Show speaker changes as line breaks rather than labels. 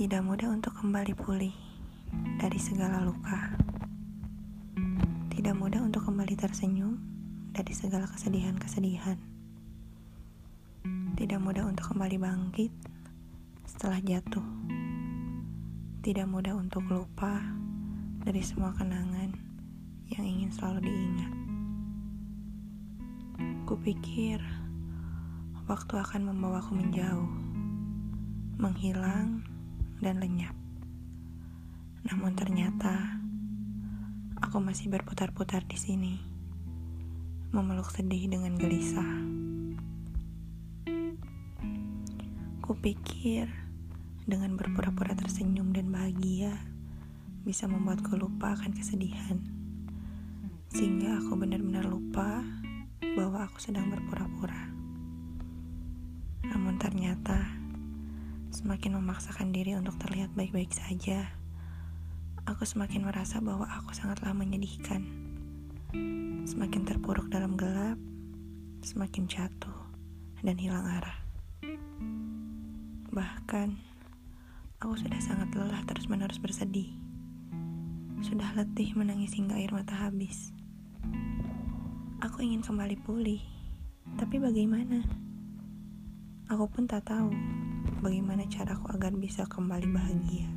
Tidak mudah untuk kembali pulih dari segala luka. Tidak mudah untuk kembali tersenyum dari segala kesedihan-kesedihan. Tidak mudah untuk kembali bangkit setelah jatuh. Tidak mudah untuk lupa dari semua kenangan yang ingin selalu diingat. Kupikir waktu akan membawaku menjauh, menghilang, dan lenyap. Namun ternyata aku masih berputar-putar di sini, memeluk sedih dengan gelisah. Kupikir dengan berpura-pura tersenyum dan bahagia bisa membuatku lupa akan kesedihan. Sehingga aku benar-benar lupa bahwa aku sedang berpura-pura. Namun ternyata semakin memaksakan diri untuk terlihat baik-baik saja, aku semakin merasa bahwa aku sangatlah menyedihkan. Semakin terpuruk dalam gelap, semakin jatuh dan hilang arah. Bahkan, aku sudah sangat lelah terus-menerus bersedih. Sudah letih menangis hingga air mata habis. Aku ingin kembali pulih, tapi bagaimana? Aku pun tak tahu caraku agar bisa kembali bahagia.